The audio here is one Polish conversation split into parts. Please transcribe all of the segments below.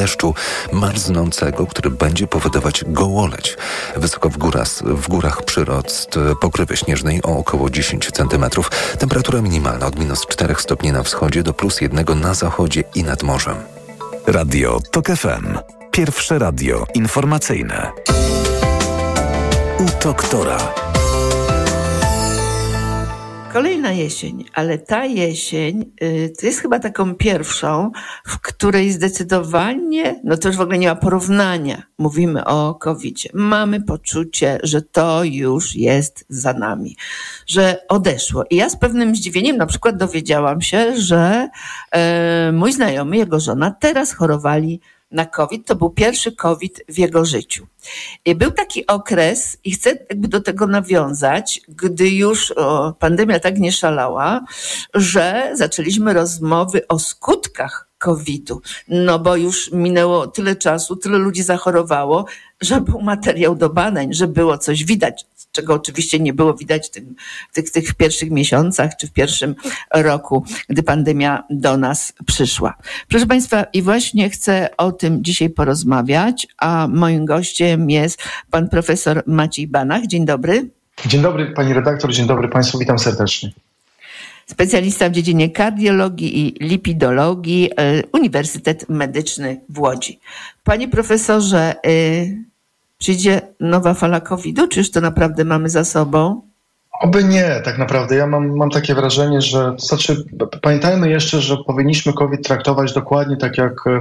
deszczu marznącego, który będzie powodować gołoleć. Wysoko w, górach, w górach przyrost pokrywy śnieżnej o około 10 cm. Temperatura minimalna od minus 4 stopni na wschodzie do plus 1 na zachodzie i nad morzem. Radio TOK FM. Pierwsze radio informacyjne. U doktora. Kolejna jesień, ale ta jesień y, to jest chyba taką pierwszą, w której zdecydowanie, no to już w ogóle nie ma porównania, mówimy o covid -zie. Mamy poczucie, że to już jest za nami, że odeszło. I ja z pewnym zdziwieniem na przykład dowiedziałam się, że e, mój znajomy, jego żona teraz chorowali na COVID. To był pierwszy COVID w jego życiu. I był taki okres, i chcę jakby do tego nawiązać, gdy już o, pandemia tak nie szalała, że zaczęliśmy rozmowy o skutkach COVID-u. No bo już minęło tyle czasu, tyle ludzi zachorowało, że był materiał do badań, że było coś widać, czego oczywiście nie było widać w, tym, w tych, tych pierwszych miesiącach czy w pierwszym roku, gdy pandemia do nas przyszła. Proszę Państwa, i właśnie chcę o tym dzisiaj porozmawiać, a moim gościem jest pan profesor Maciej Banach. Dzień dobry. Dzień dobry pani redaktor, dzień dobry Państwu, witam serdecznie specjalista w dziedzinie kardiologii i lipidologii, e, Uniwersytet Medyczny w Łodzi. Panie profesorze, e, przyjdzie nowa fala COVID-u, czy już to naprawdę mamy za sobą? Oby nie, tak naprawdę. Ja mam, mam takie wrażenie, że znaczy, pamiętajmy jeszcze, że powinniśmy COVID traktować dokładnie tak jak e,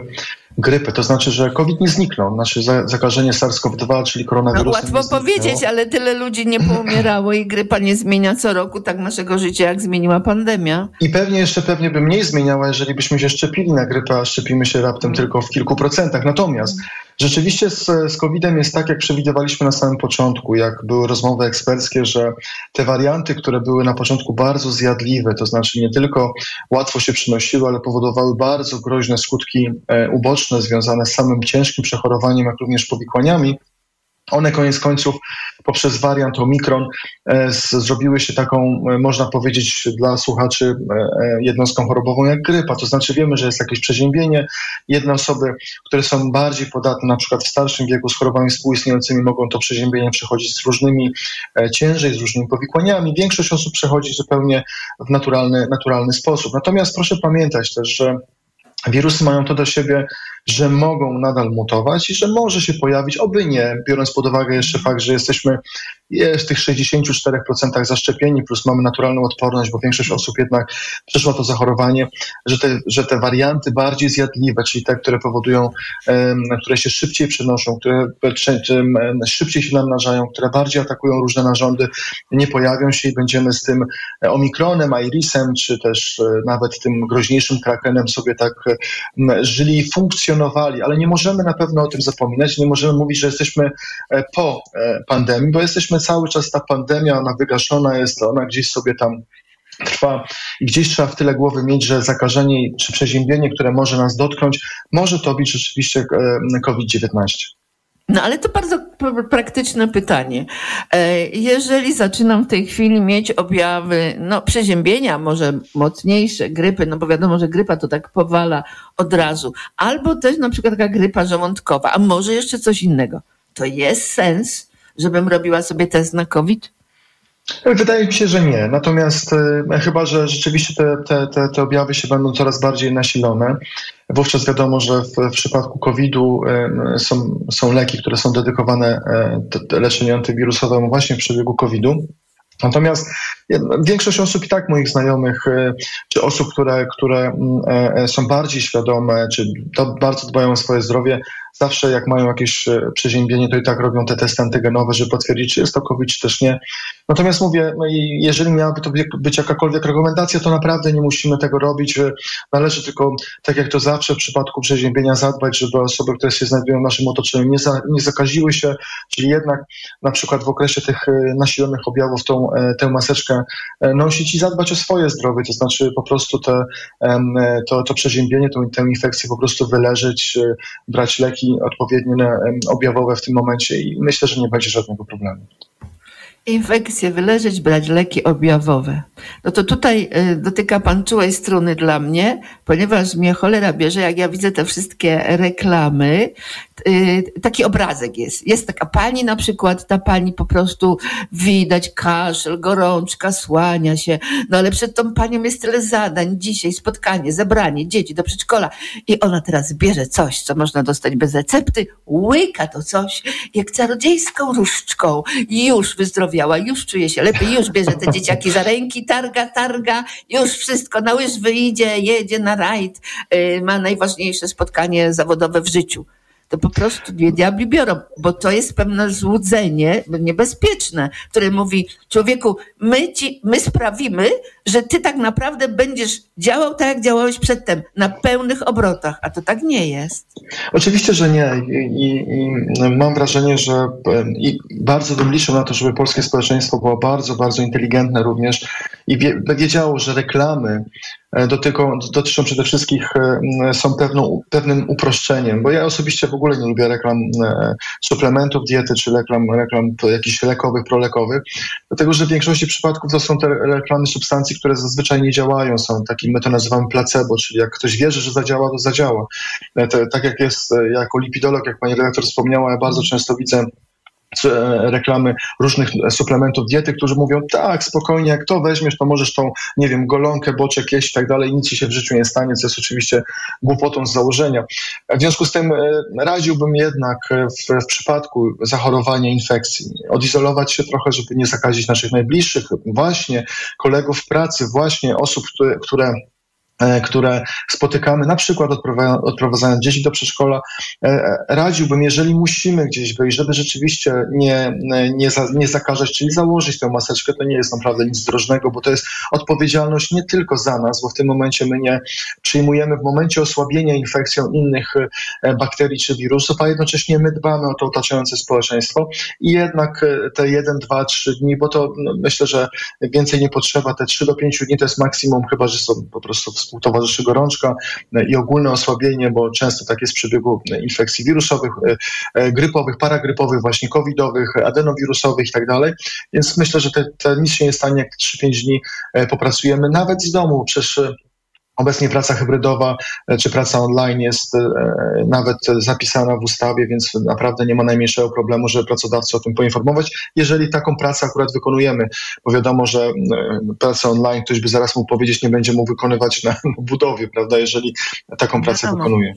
grypy. To znaczy, że COVID nie zniknął. Znaczy zakażenie SARS-CoV-2, czyli koronawirusem. No, łatwo powiedzieć, ale tyle ludzi nie poumierało i grypa nie zmienia co roku tak naszego życia, jak zmieniła pandemia. I pewnie jeszcze pewnie by mniej zmieniała, jeżeli byśmy się szczepili na grypę, a szczepimy się raptem tylko w kilku procentach. Natomiast rzeczywiście z, z COVID-em jest tak, jak przewidywaliśmy na samym początku, jak były rozmowy eksperckie, że te warianty, które były na początku bardzo zjadliwe, to znaczy nie tylko łatwo się przynosiły, ale powodowały bardzo groźne skutki e, uboczne, związane z samym ciężkim przechorowaniem, jak również powikłaniami, one koniec końców poprzez wariant Omikron e, zrobiły się taką, e, można powiedzieć dla słuchaczy, e, jednostką chorobową jak grypa. To znaczy wiemy, że jest jakieś przeziębienie. Jedne osoby, które są bardziej podatne, na przykład w starszym wieku z chorobami współistniejącymi, mogą to przeziębienie przechodzić z różnymi ciężej, z różnymi powikłaniami. Większość osób przechodzi zupełnie w naturalny, naturalny sposób. Natomiast proszę pamiętać też, że Wirusy mają to do siebie, że mogą nadal mutować i że może się pojawić, oby nie, biorąc pod uwagę jeszcze fakt, że jesteśmy w tych 64% zaszczepieni, plus mamy naturalną odporność, bo większość osób jednak przeszła to zachorowanie, że te, że te warianty bardziej zjadliwe, czyli te, które powodują, które się szybciej przenoszą, które szybciej się namnażają, które bardziej atakują różne narządy, nie pojawią się i będziemy z tym omikronem, irisem, czy też e, nawet tym groźniejszym krakenem sobie tak żyli i ale nie możemy na pewno o tym zapominać, nie możemy mówić, że jesteśmy e, po e, pandemii, bo jesteśmy cały czas, ta pandemia, ona wygaszona jest, ona gdzieś sobie tam trwa i gdzieś trzeba w tyle głowy mieć, że zakażenie czy przeziębienie, które może nas dotknąć, może to być rzeczywiście e, COVID-19. No ale to bardzo praktyczne pytanie. E, jeżeli zaczynam w tej chwili mieć objawy no, przeziębienia, może mocniejsze, grypy, no bo wiadomo, że grypa to tak powala od razu, albo też na przykład taka grypa żołądkowa, a może jeszcze coś innego, to jest sens, żebym robiła sobie test na COVID? Wydaje mi się, że nie. Natomiast e, chyba, że rzeczywiście te, te, te, te objawy się będą coraz bardziej nasilone, wówczas wiadomo, że w, w przypadku COVID-u e, są, są leki, które są dedykowane e, leczeniu antywirusowemu właśnie w przebiegu COVID-u. Natomiast większość osób i tak moich znajomych, czy osób, które, które są bardziej świadome, czy bardzo dbają o swoje zdrowie, zawsze jak mają jakieś e, przeziębienie, to i tak robią te testy antygenowe, żeby potwierdzić, czy jest to COVID, czy też nie. Natomiast mówię, no jeżeli miałaby to być jakakolwiek rekomendacja, to naprawdę nie musimy tego robić. Należy tylko, tak jak to zawsze w przypadku przeziębienia, zadbać, żeby osoby, które się znajdują w naszym otoczeniu, nie, za, nie zakaziły się, czyli jednak na przykład w okresie tych e, nasilonych objawów tą, e, tę maseczkę nosić i zadbać o swoje zdrowie, to znaczy po prostu te, to, to przeziębienie, tą, tę infekcję po prostu wyleżyć, brać leki odpowiednie objawowe w tym momencie i myślę, że nie będzie żadnego problemu. Infekcję wyleczyć, brać leki objawowe. No to tutaj y, dotyka pan czułej struny dla mnie, ponieważ mnie cholera bierze, jak ja widzę te wszystkie reklamy. Y, taki obrazek jest. Jest taka pani na przykład, ta pani po prostu widać kaszel, gorączka, słania się. No ale przed tą panią jest tyle zadań. Dzisiaj spotkanie, zebranie, dzieci do przedszkola. I ona teraz bierze coś, co można dostać bez recepty, łyka to coś, jak czarodziejską różdżką. Już wyzdrowiała, już czuje się lepiej, już bierze te dzieciaki za ręki, targa, targa, już wszystko, na łyż wyjdzie, jedzie na rajd, y, ma najważniejsze spotkanie zawodowe w życiu to po prostu dwie diabli biorą, bo to jest pewne złudzenie niebezpieczne, które mówi człowieku, my ci, my sprawimy, że ty tak naprawdę będziesz działał tak, jak działałeś przedtem, na pełnych obrotach, a to tak nie jest. Oczywiście, że nie i, i mam wrażenie, że i bardzo bym liczył na to, żeby polskie społeczeństwo było bardzo, bardzo inteligentne również i wie, wiedziało, że reklamy E, dotyczą, dotyczą przede wszystkim, e, są pewną, pewnym uproszczeniem, bo ja osobiście w ogóle nie lubię reklam e, suplementów diety czy reklam, reklam jakichś lekowych, prolekowych, dlatego że w większości przypadków to są te reklamy substancji, które zazwyczaj nie działają, są takim, my to nazywamy placebo, czyli jak ktoś wierzy, że zadziała, to zadziała. tak jak jest, jako lipidolog, jak pani redaktor wspomniała, ja bardzo często widzę reklamy różnych suplementów diety, którzy mówią, tak, spokojnie, jak to weźmiesz, to możesz tą, nie wiem, golonkę, boczek jeść i tak dalej, nic ci się w życiu nie stanie, co jest oczywiście głupotą z założenia. W związku z tym e, radziłbym jednak w, w przypadku zachorowania infekcji odizolować się trochę, żeby nie zakazić naszych najbliższych, właśnie kolegów w pracy, właśnie osób, które, które E, które spotykamy, na przykład odprowadzając dzieci do przedszkola, e, e, radziłbym, jeżeli musimy gdzieś wyjść, żeby rzeczywiście nie, nie, za, nie zakażać, czyli założyć tę maseczkę, to nie jest naprawdę nic drożnego, bo to jest odpowiedzialność nie tylko za nas, bo w tym momencie my nie przyjmujemy w momencie osłabienia infekcją innych bakterii czy wirusów, a jednocześnie my dbamy o to otaczające społeczeństwo i jednak te 1, 2, 3 dni, bo to no, myślę, że więcej nie potrzeba, te 3 do 5 dni to jest maksimum, chyba że są po prostu współtowarzyszy gorączka e, i ogólne osłabienie, bo często tak jest w przebiegu infekcji wirusowych, e, e, grypowych, paragrypowych, właśnie covidowych, adenowirusowych i tak dalej. Więc myślę, że te, te nic się nie stanie, jak 3-5 dni popracujemy nawet z domu. Przecież Obecnie praca hybrydowa e, czy praca online jest e, nawet zapisana w ustawie, więc naprawdę nie ma najmniejszego problemu, żeby pracodawcę o tym poinformować, jeżeli taką pracę akurat wykonujemy, bo wiadomo, że e, pracę online ktoś by zaraz mógł powiedzieć, nie będzie mógł wykonywać na budowie, prawda, jeżeli taką pracę wykonuje.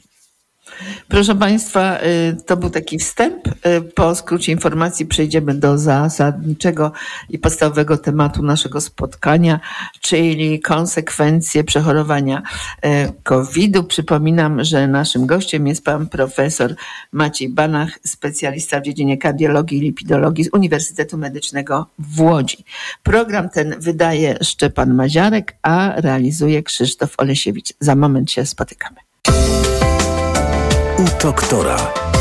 Proszę Państwa, y, to był taki wstęp. Y, po skrócie informacji przejdziemy do zasadniczego i podstawowego tematu naszego spotkania, czyli konsekwencje przechorowania y, COVID-u. Przypominam, że naszym gościem jest pan profesor Maciej Banach, specjalista w dziedzinie kardiologii i lipidologii z Uniwersytetu Medycznego w Łodzi. Program ten wydaje Szczepan Maziarek, a realizuje Krzysztof Olesiewicz. Za moment się spotykamy u doktora.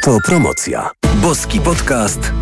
Autopromocja. Boski podcast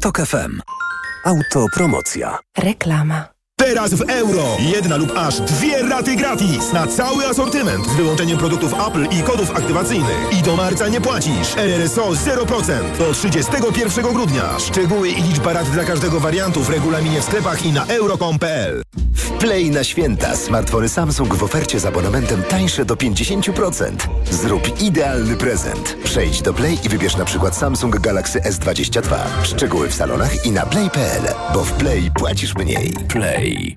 Tok FM. Autopromocja. Reklama. Teraz w euro. Jedna lub aż dwie raty gratis na cały asortyment z wyłączeniem produktów Apple i kodów aktywacyjnych. I do marca nie płacisz. RRSO 0% do 31 grudnia. Szczegóły i liczba rat dla każdego wariantu w regulaminie w sklepach i na euro.com.pl. W Play na święta smartfony Samsung w ofercie z abonamentem tańsze do 50%. Zrób idealny prezent. Przejdź do Play i wybierz na przykład Samsung Galaxy S22. Szczegóły w salonach i na play.pl, bo w Play płacisz mniej. Play.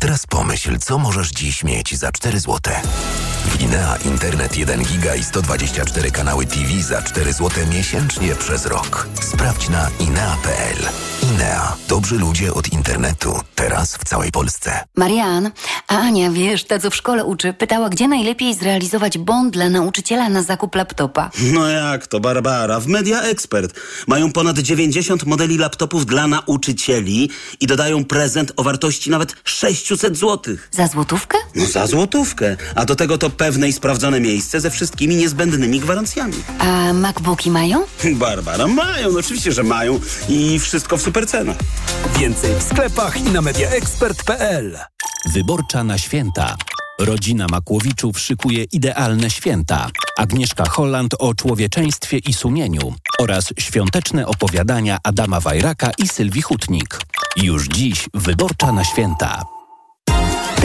Teraz pomyśl, co możesz dziś mieć za 4 zł. W Inea Internet 1 giga i 124 kanały TV za 4 zł miesięcznie przez rok. Sprawdź na inea.pl. Inea. Dobrzy ludzie od internetu. Teraz w całej Polsce. Marian, a Ania, wiesz, ta co w szkole uczy, pytała, gdzie najlepiej zrealizować bond dla nauczyciela na zakup laptopa. No jak to, Barbara? W Media Expert mają ponad 90 modeli laptopów dla nauczycieli i dodają prezent o wartości nawet 600 zł. Za złotówkę? No za złotówkę. A do tego to pewne i sprawdzone miejsce ze wszystkimi niezbędnymi gwarancjami. A MacBooki mają? Barbara, mają, no oczywiście, że mają i wszystko w super cenach. Więcej w sklepach i na mediaexpert.pl. Wyborcza na święta. Rodzina Makłowiczów szykuje idealne święta. Agnieszka Holland o człowieczeństwie i sumieniu oraz świąteczne opowiadania Adama Wajraka i Sylwii Hutnik. Już dziś Wyborcza na święta.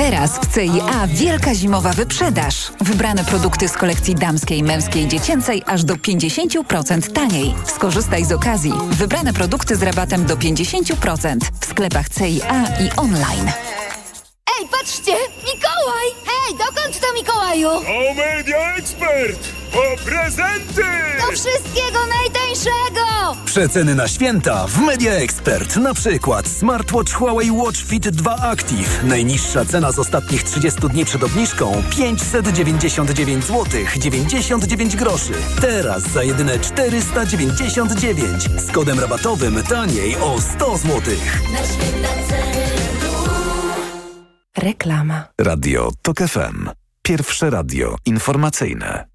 Teraz w CIA wielka zimowa wyprzedaż. Wybrane produkty z kolekcji damskiej, męskiej, dziecięcej aż do 50% taniej. Skorzystaj z okazji. Wybrane produkty z rabatem do 50% w sklepach CIA i online. Ej, patrzcie! Mikołaj! Hej, dokąd to Mikołaju? O Media Expert! Po prezenty! Do wszystkiego najtańszego! Przeceny na święta w Media Expert. Na przykład smartwatch Huawei Watch Fit 2 Active. Najniższa cena z ostatnich 30 dni przed obniżką 599 zł 99 groszy. Teraz za jedyne 499 z kodem rabatowym taniej o 100 zł. Na święta ceny. Reklama. Radio Tok FM. Pierwsze radio informacyjne.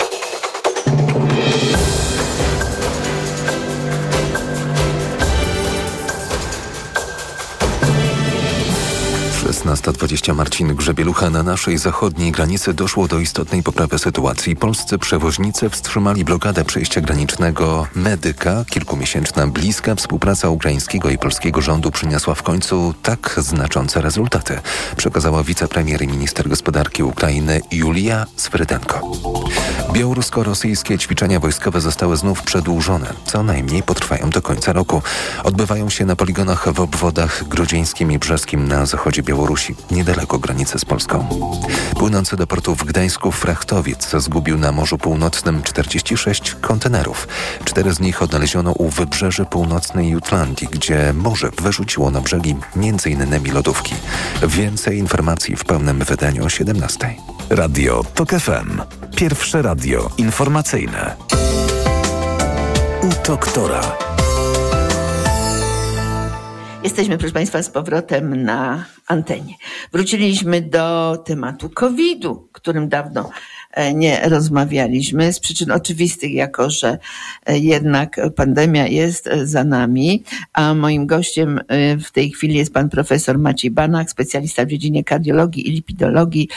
16.20 Marcin Grzebielucha na naszej zachodniej granicy doszło do istotnej poprawy sytuacji. Polscy przewoźnicy wstrzymali blokadę przejścia granicznego Medyka. Kilkumiesięczna bliska współpraca ukraińskiego i polskiego rządu przyniosła w końcu tak znaczące rezultaty, przekazała wicepremier i minister gospodarki Ukrainy Julia Sfrydenko. Białorusko-rosyjskie ćwiczenia wojskowe zostały znów przedłużone. Co najmniej potrwają do końca roku. Odbywają się na poligonach w obwodach grudzińskim i brzeskim na zachodzie Białorusi, niedaleko granicy z Polską. Płynący do portu w Gdańsku frachtowiec zgubił na Morzu Północnym 46 kontenerów. Cztery z nich odnaleziono u wybrzeży północnej Jutlandii, gdzie morze wyrzuciło na brzegi m.in. lodówki. Więcej informacji w pełnym wydaniu o 17. Radio TOK FM. Pierwsze radio informacyjne. U doktora. Jesteśmy, proszę Państwa, z powrotem na antenie. Wróciliśmy do tematu COVID-u, którym dawno e, nie rozmawialiśmy, z przyczyn oczywistych, jako że e, jednak pandemia jest e, za nami, a moim gościem w tej chwili jest pan profesor Maciej Banach, specjalista w dziedzinie kardiologii i lipidologii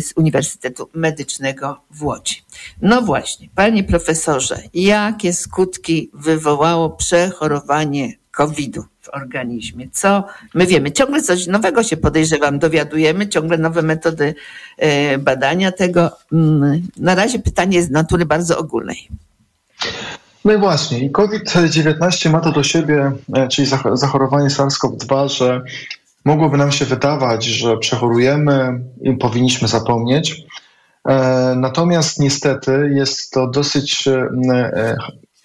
z Uniwersytetu Medycznego w Łodzi. No właśnie, panie profesorze, jakie skutki wywołało przechorowanie COVID-u? w organizmie. Co my wiemy? Ciągle coś nowego się podejrzewam, dowiadujemy, ciągle nowe metody e, badania tego. Mm, na razie pytanie jest natury bardzo ogólnej. No i właśnie, i COVID-19 ma to do siebie, e, czyli zachorowanie SARS-CoV-2, że mogłoby nam się wydawać, że przechorujemy i powinniśmy zapomnieć. E, natomiast niestety jest to dosyć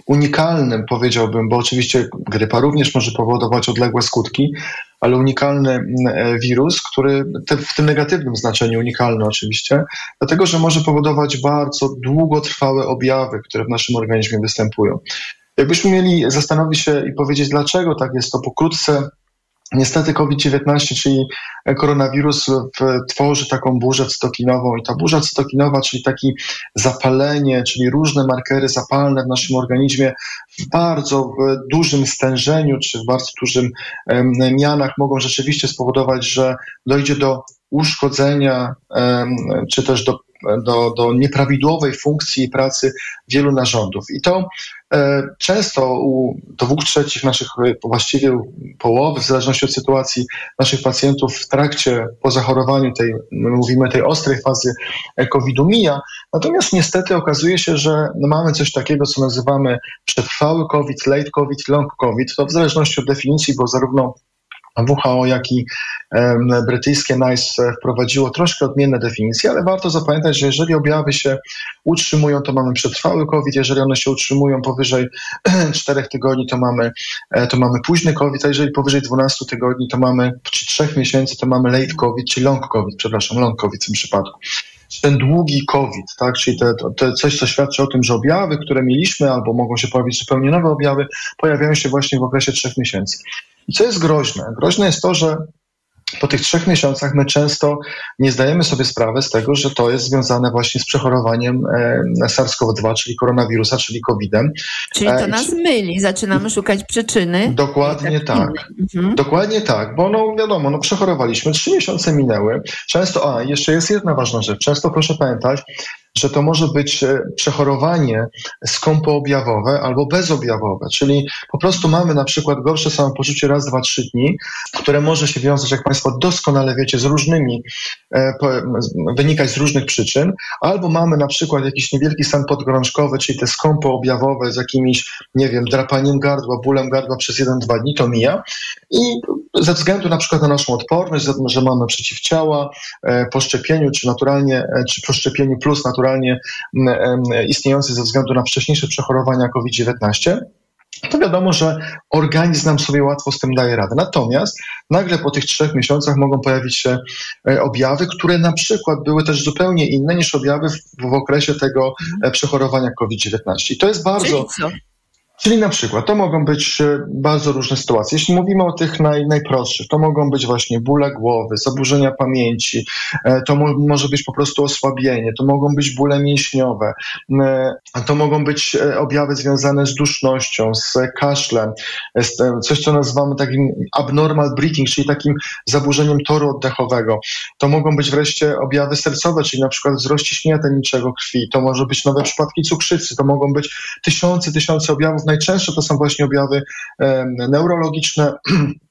unikalnym, powiedziałbym, bo oczywiście grypa również może powodować odległe skutki, ale unikalny e, wirus, który w tym negatywnym znaczeniu unikalny oczywiście, dlatego że może powodować bardzo długotrwałe objawy, które w naszym organizmie występują. Jakbyśmy mieli zastanowić się i powiedzieć, dlaczego tak jest, to pokrótce Niestety COVID-19, czyli koronawirus, tworzy taką burzę cytokinową i ta burza cytokinowa, czyli takie zapalenie, czyli różne markery zapalne w naszym organizmie w bardzo dużym stężeniu czy w bardzo dużym mianach mogą rzeczywiście spowodować, że dojdzie do uszkodzenia czy też do do, do nieprawidłowej funkcji pracy wielu narządów. I to często u dwóch trzecich naszych, e, właściwie połowy, w zależności od sytuacji naszych pacjentów w trakcie, po zachorowaniu tej, my mówimy tej ostrej fazy COVID-u mija. Natomiast niestety okazuje się, że mamy coś takiego, co nazywamy przetrwały COVID, late COVID, long COVID. To w zależności od definicji, bo zarówno WHO, jak i brytyjskie NICE wprowadziło troszkę odmienne definicje, ale warto zapamiętać, że jeżeli objawy się utrzymują, to mamy przetrwały COVID, jeżeli one się utrzymują powyżej 4 tygodni, to mamy, e, to mamy późny COVID, a jeżeli powyżej 12 tygodni, to mamy, czy 3 miesięcy, to mamy late COVID, czy long COVID, przepraszam, long COVID w tym przypadku ten długi COVID, tak? czyli te, te coś, co świadczy o tym, że objawy, które mieliśmy, albo mogą się pojawić zupełnie nowe objawy, pojawiają się właśnie w okresie trzech miesięcy. I co jest groźne? Groźne jest to, że po tych trzech miesiącach my często nie zdajemy sobie sprawy z tego, że to jest związane właśnie z przechorowaniem e, SARS-CoV-2, czyli koronawirusa, czyli COVID-em. Czyli to e, nas myli, zaczynamy szukać przyczyny. Dokładnie tak. Mhm. Dokładnie tak, bo no wiadomo, no przechorowaliśmy, trzy miesiące minęły. Często, a jeszcze jest jedna ważna rzecz, często proszę pamiętać, że to może być e, przechorowanie skąpoobjawowe albo bezobjawowe, czyli po prostu mamy na przykład gorsze samopoczucie raz, dwa, trzy dni, które może się wiązać, jak Państwo doskonale wiecie, z różnymi, e, wynikać z różnych przyczyn, albo mamy na przykład jakiś niewielki stan podgorączkowy, czyli te skąpoobjawowe z jakimiś, nie wiem, drapaniem gardła, bólem gardła przez jeden, dwa dni, to mija i ze względu na przykład na naszą odporność, że mamy przeciwciała e, po szczepieniu, czy naturalnie, czy po szczepieniu plus naturalnie naturalnie istniejący ze względu na wcześniejsze przechorowania COVID-19, to wiadomo, że organizm nam sobie łatwo z tym daje radę. Natomiast nagle po tych trzech miesiącach mogą pojawić się e, objawy, które na przykład były też zupełnie inne niż objawy w, w okresie tego e, przechorowania COVID-19. I to jest bardzo. Czyli na przykład to mogą być e, bardzo różne sytuacje. Jeśli mówimy o tych naj, najprostszych, to mogą być właśnie bóle głowy, zaburzenia pamięci, e, to mo może być po prostu osłabienie, to mogą być bóle mięśniowe, e, to mogą być objawy związane z dusznością, z kaszlem, z coś co nazywamy takim abnormal breathing, czyli takim zaburzeniem toru oddechowego. To mogą być wreszcie objawy sercowe, czyli na przykład wzrost ciśnienia tętniczego krwi, to może być nowe przypadki cukrzycy, to mogą być tysiące, tysiące objawów najczęstsze to są właśnie objawy neurologiczne,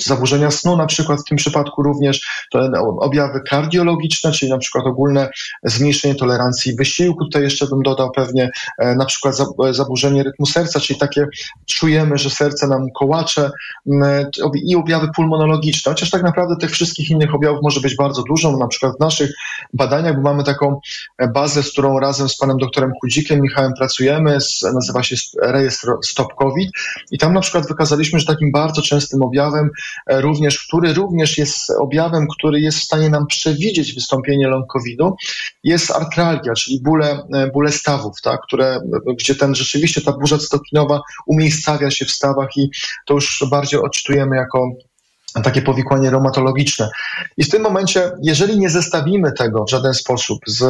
zaburzenia snu na przykład w tym przypadku również, objawy kardiologiczne, czyli na przykład ogólne zmniejszenie tolerancji wysiłku, tutaj jeszcze bym dodał pewnie e, na przykład zaburzenie rytmu serca, czyli takie czujemy, że serce nam kołacze i objawy pulmonologiczne, chociaż tak naprawdę tych wszystkich innych objawów może być bardzo dużo, na przykład w naszych badaniach, bo mamy taką bazę, z którą razem z panem doktorem Chudzikiem, Michałem pracujemy, nazywa się rejestr Stop COVID. I tam na przykład wykazaliśmy, że takim bardzo częstym objawem również, który również jest objawem, który jest w stanie nam przewidzieć wystąpienie long COVID-u, jest artralgia, czyli bóle, bóle stawów, tak, które, gdzie ten rzeczywiście ta burza cytokinowa umiejscawia się w stawach i to już bardziej odczytujemy jako takie powikłanie reumatologiczne. I w tym momencie, jeżeli nie zestawimy tego w żaden sposób z,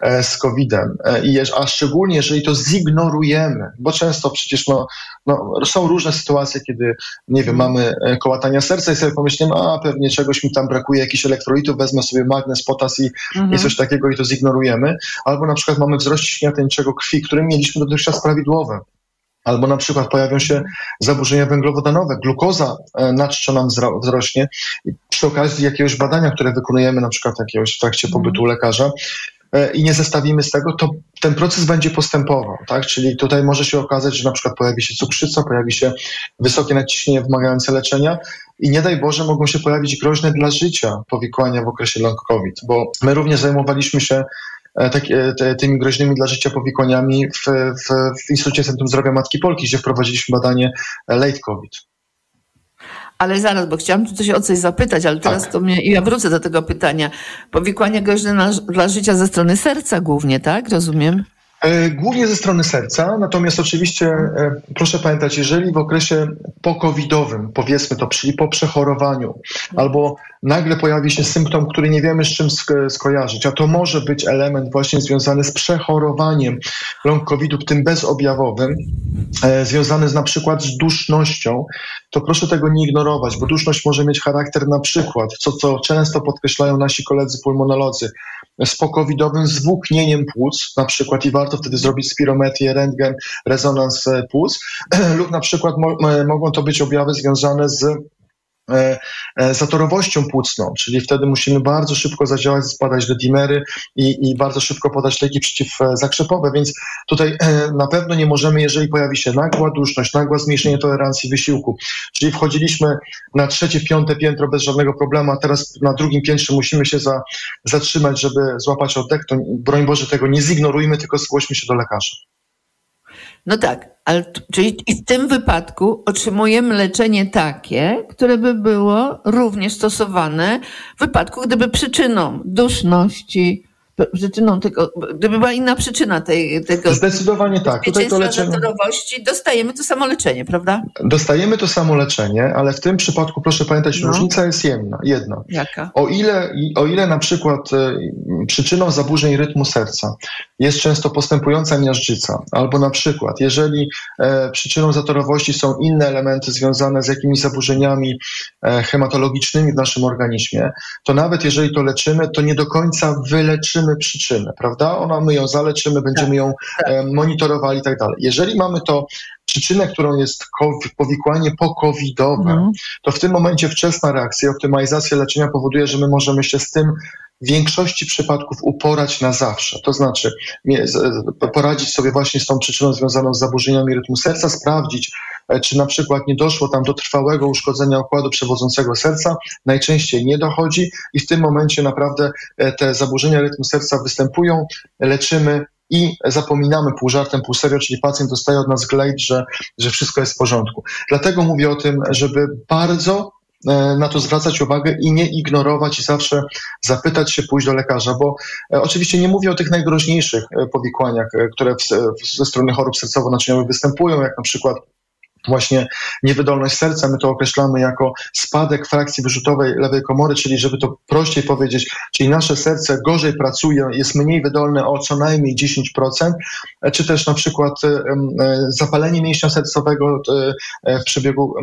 e, z COVID-em, e, a szczególnie jeżeli to zignorujemy, bo często przecież no, no, są różne sytuacje, kiedy, nie wiem, mamy e, kołatania serca i sobie pomyślimy, a pewnie czegoś mi tam brakuje, jakichś elektrolitów, wezmę sobie magnez, potas i, mhm. i coś takiego i to zignorujemy. Albo na przykład mamy wzrost ciśnienia tęczego krwi, który mieliśmy dotychczas prawidłowy albo na przykład pojawią się zaburzenia węglowodanowe, glukoza e, nadczczo nam wzrośnie. I przy okazji jakiegoś badania, które wykonujemy na przykład jakiegoś w trakcie pobytu u lekarza e, i nie zestawimy z tego, to ten proces będzie postępował, tak? Czyli tutaj może się okazać, że na przykład pojawi się cukrzyca, pojawi się wysokie nadciśnienie wymagające leczenia i nie daj Boże mogą się pojawić groźne dla życia powikłania w okresie long COVID, bo my również zajmowaliśmy się tak, e, tymi groźnymi dla życia powikłaniami w, w, w Instytucie Centrum Zdrowia Matki Polki, gdzie wprowadziliśmy badanie late COVID. Ale zaraz, bo chciałam tu coś o coś zapytać, ale teraz tak. to mnie, i ja wrócę do tego pytania. Powikłania groźne na, dla życia ze strony serca głównie, tak? Rozumiem? E, głównie ze strony serca, natomiast oczywiście e, proszę pamiętać, jeżeli w okresie pokowidowym, powiedzmy to, czyli po przechorowaniu, albo nagle pojawi się symptom, który nie wiemy z czym skojarzyć, a to może być element właśnie związany z przechorowaniem long covidu, tym bezobjawowym, e, związany z, na przykład z dusznością, to proszę tego nie ignorować, bo duszność może mieć charakter na przykład, co, co często podkreślają nasi koledzy pulmonolodzy, z pokowidowym zwłóknieniem płuc, na przykład i warto wtedy zrobić spirometrię, rentgen, rezonans e, płuc, lub na przykład mo mogą to być objawy związane z E, e, zatorowością płucną, czyli wtedy musimy bardzo szybko zadziałać, spadać do dimery i, i bardzo szybko podać leki przeciwzakrzepowe, więc tutaj e, na pewno nie możemy, jeżeli pojawi się nagła duszność, nagłe zmniejszenie tolerancji wysiłku, czyli wchodziliśmy na trzecie, piąte piętro bez żadnego problemu, a teraz na drugim piętrze musimy się za, zatrzymać, żeby złapać oddech, to broń Boże tego nie zignorujmy, tylko zgłośmy się do lekarza. No tak, ale czyli w tym wypadku otrzymujemy leczenie takie, które by było również stosowane w wypadku, gdyby przyczyną duszności, przyczyną tego, gdyby była inna przyczyna tej, tego. Zdecydowanie tak. Tutaj to leczenie. dostajemy to samo leczenie, prawda? Dostajemy to samo leczenie, ale w tym przypadku proszę pamiętać, no. różnica jest jedna, jedna. Jaka? O ile, o ile na przykład y, przyczyną zaburzeń rytmu serca jest często postępująca miażdżyca, albo na przykład, jeżeli e, przyczyną zatorowości są inne elementy związane z jakimiś zaburzeniami e, hematologicznymi w naszym organizmie, to nawet jeżeli to leczymy, to nie do końca wyleczymy przyczynę, prawda? Ona, my ją zaleczymy, będziemy tak, ją tak. monitorowali i tak dalej. Jeżeli mamy to przyczynę, którą jest powikłanie pokowidowe, mm. to w tym momencie wczesna reakcja, optymalizacja leczenia powoduje, że my możemy się z tym w większości przypadków uporać na zawsze. To znaczy poradzić sobie właśnie z tą przyczyną związaną z zaburzeniami rytmu serca, sprawdzić, e, czy na przykład nie doszło tam do trwałego uszkodzenia układu przewodzącego serca. Najczęściej nie dochodzi i w tym momencie naprawdę e, te zaburzenia rytmu serca występują, leczymy i zapominamy pół żartem, pół serio, czyli pacjent dostaje od nas glejt, że, że wszystko jest w porządku. Dlatego mówię o tym, żeby bardzo na to zwracać uwagę i nie ignorować i zawsze zapytać się, pójść do lekarza, bo e, oczywiście nie mówię o tych najgroźniejszych e, powikłaniach, które ze strony chorób sercowo-naczyniowych występują, jak na przykład właśnie niewydolność serca, my to określamy jako spadek frakcji wyrzutowej lewej komory, czyli żeby to prościej powiedzieć, czyli nasze serce gorzej pracuje, jest mniej wydolne o co najmniej 10%, czy też na przykład e, zapalenie mięśnia sercowego e, w przebiegu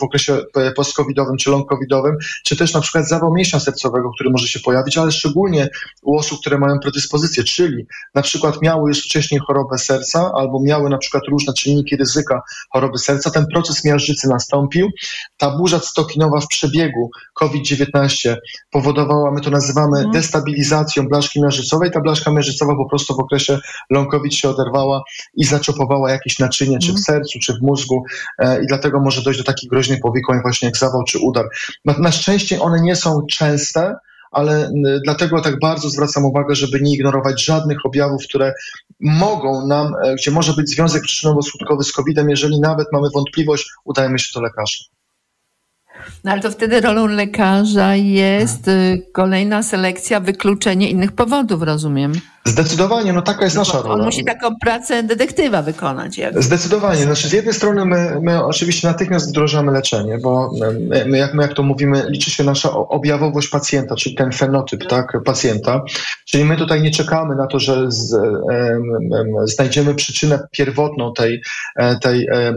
w okresie post-covidowym czy long-covidowym, czy też na przykład zawał mięśnia sercowego, który może się pojawić, ale szczególnie u osób, które mają predyspozycję, czyli na przykład miały już wcześniej chorobę serca albo miały na przykład różne czynniki ryzyka choroby serca. Ten proces miażdżycy nastąpił. Ta burza cytokinowa w przebiegu COVID-19 powodowała, my to nazywamy mhm. destabilizacją blaszki miażdżycowej. Ta blaszka miażdżycowa po prostu w okresie long COVID się oderwała i zaczopowała jakieś naczynie, czy w mhm. sercu, czy w mózgu e, i dlatego może dojść do takich groźnych powikłań właśnie jak zawał czy udar. Na szczęście one nie są częste, ale dlatego tak bardzo zwracam uwagę, żeby nie ignorować żadnych objawów, które mogą nam, e, gdzie może być związek przyczynowo-skutkowy z COVID-em, jeżeli nawet mamy wątpliwość, udajemy się do lekarza. No ale to wtedy rolą lekarza jest y, kolejna selekcja, wykluczenie innych powodów, rozumiem. Zdecydowanie, no taka jest No nasza rola. On musi taką pracę detektywa wykonać. Jakby. Zdecydowanie. Znaczy, z jednej strony my, my oczywiście natychmiast wdrożamy leczenie, bo my, my, jak, my jak to mówimy, liczy się nasza objawowość pacjenta, czyli ten fenotyp tak, pacjenta. Czyli my tutaj nie czekamy na to, że z, em, znajdziemy przyczynę pierwotną tej, e, tej, e,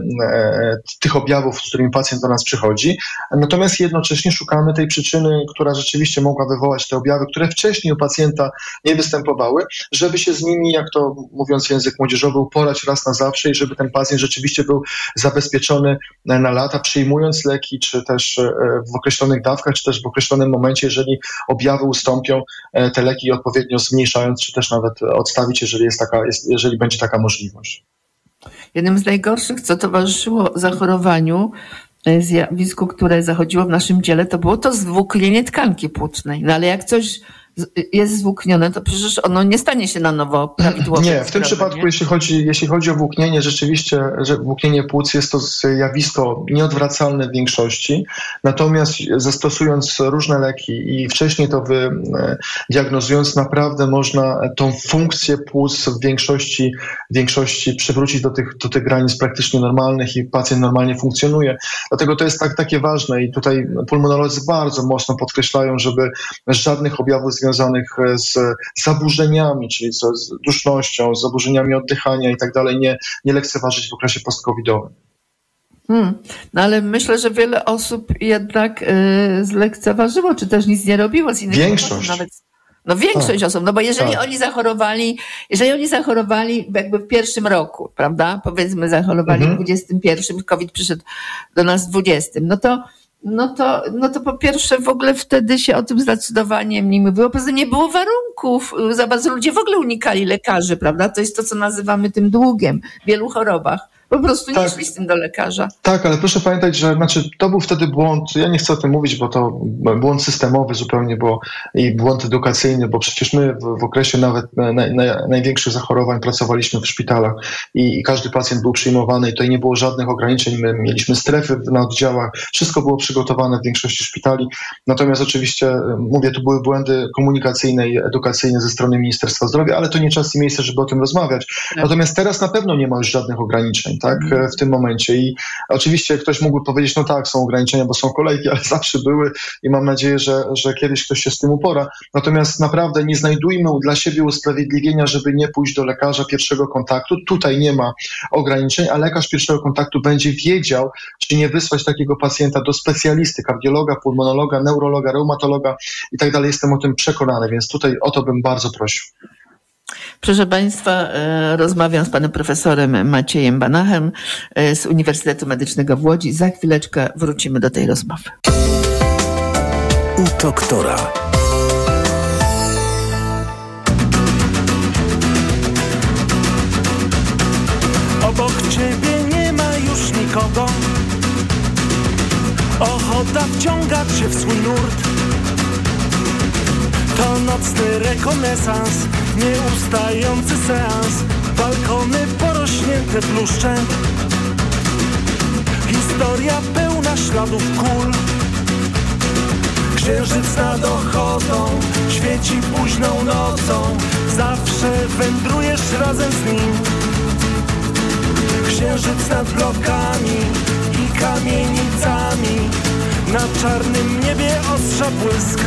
tych objawów, z którymi pacjent do nas przychodzi. Natomiast jednocześnie szukamy tej przyczyny, która rzeczywiście mogła wywołać te objawy, które wcześniej u pacjenta nie występowały, żeby się z nimi, jak to mówiąc język młodzieżowy, uporać raz na zawsze i żeby ten pacjent rzeczywiście był zabezpieczony na lata, przyjmując leki, czy też e, w określonych dawkach, czy też w określonym momencie, jeżeli objawy ustąpią, e, te leki odpowiednio zmniejszając, czy też nawet odstawić, jeżeli, jest taka, jeżeli będzie taka możliwość. Jednym z najgorszych, co towarzyszyło zachorowaniu, e, zjawisku, które zachodziło w naszym dziele, to było to zwłóknienie tkanki płucnej. No ale jak coś jest zwłóknione, to przecież ono nie stanie się na nowo prawidłowo. Nie, w tym przypadku, jeśli chodzi, jeśli chodzi o włóknienie, rzeczywiście, że włóknienie płuc jest to zjawisko nieodwracalne w większości. Natomiast zastosując różne leki i wcześniej to wy, e, diagnozując, naprawdę można tą funkcję płuc w większości, w większości przywrócić do tych, do tych granic praktycznie normalnych i pacjent normalnie funkcjonuje. Dlatego to jest tak, takie ważne i tutaj pulmonolodzy bardzo mocno podkreślają, żeby żadnych objawów związanych e, z zaburzeniami, czyli z, z dusznością, z zaburzeniami oddychania i tak dalej, nie, nie lekceważyć w okresie post-covidowym. Hmm. No ale myślę, że wiele osób jednak y, zlekceważyło, czy też nic nie robiło z innych Większość. Nawet, no większość Tak. osób, no bo jeżeli Tak. oni zachorowali, jeżeli oni zachorowali jakby w pierwszym roku, prawda, powiedzmy zachorowali Mhm. w 21, COVID przyszedł do nas w 20, no to no to, no to po pierwsze w ogóle wtedy się o tym zdecydowanie mniej mówiło, poza tym nie było warunków, za bardzo ludzie w ogóle unikali lekarzy, prawda, to jest to, co nazywamy tym długiem w wielu chorobach. Po prostu nie Tak. szli z tym do lekarza. Tak, ale proszę pamiętać, że znaczy, to był wtedy błąd, ja nie chcę o tym mówić, bo to błąd systemowy zupełnie bo, i błąd edukacyjny, bo przecież my w, w okresie nawet na, na, największych zachorowań pracowaliśmy w szpitalach i, i każdy pacjent był przyjmowany i tutaj nie było żadnych ograniczeń, my mieliśmy strefy na oddziałach, wszystko było przygotowane w większości szpitali, natomiast oczywiście, e, mówię, tu były błędy komunikacyjne i edukacyjne ze strony Ministerstwa Zdrowia, ale to nie czas i miejsce, żeby o tym rozmawiać. Natomiast teraz na pewno nie ma już żadnych ograniczeń, tak, e, w tym momencie i oczywiście ktoś mógłby powiedzieć, no tak, są ograniczenia, bo są kolejki, ale zawsze były i mam nadzieję, że, że kiedyś ktoś się z tym upora. Natomiast naprawdę nie znajdujmy dla siebie usprawiedliwienia, żeby nie pójść do lekarza pierwszego kontaktu. Tutaj nie ma ograniczeń, a lekarz pierwszego kontaktu będzie wiedział, czy nie wysłać takiego pacjenta do specjalisty, kardiologa, pulmonologa, neurologa, reumatologa i tak dalej. Jestem o tym przekonany, więc tutaj o to bym bardzo prosił. Proszę Państwa, e, rozmawiam z panem profesorem Maciejem Banachem e, z Uniwersytetu Medycznego w Łodzi. Za chwileczkę wrócimy do tej rozmowy. U doktora. Obok ciebie nie ma już nikogo Ochota wciąga cię w swój nurt To nocny rekonesans Nieustający seans. Balkony porośnięte bluszczem Historia pełna śladów kul. Księżyc nad ochotą Świeci późną nocą. Zawsze wędrujesz razem z nim. Księżyc nad blokami i kamienicami. Na czarnym niebie ostrza błysk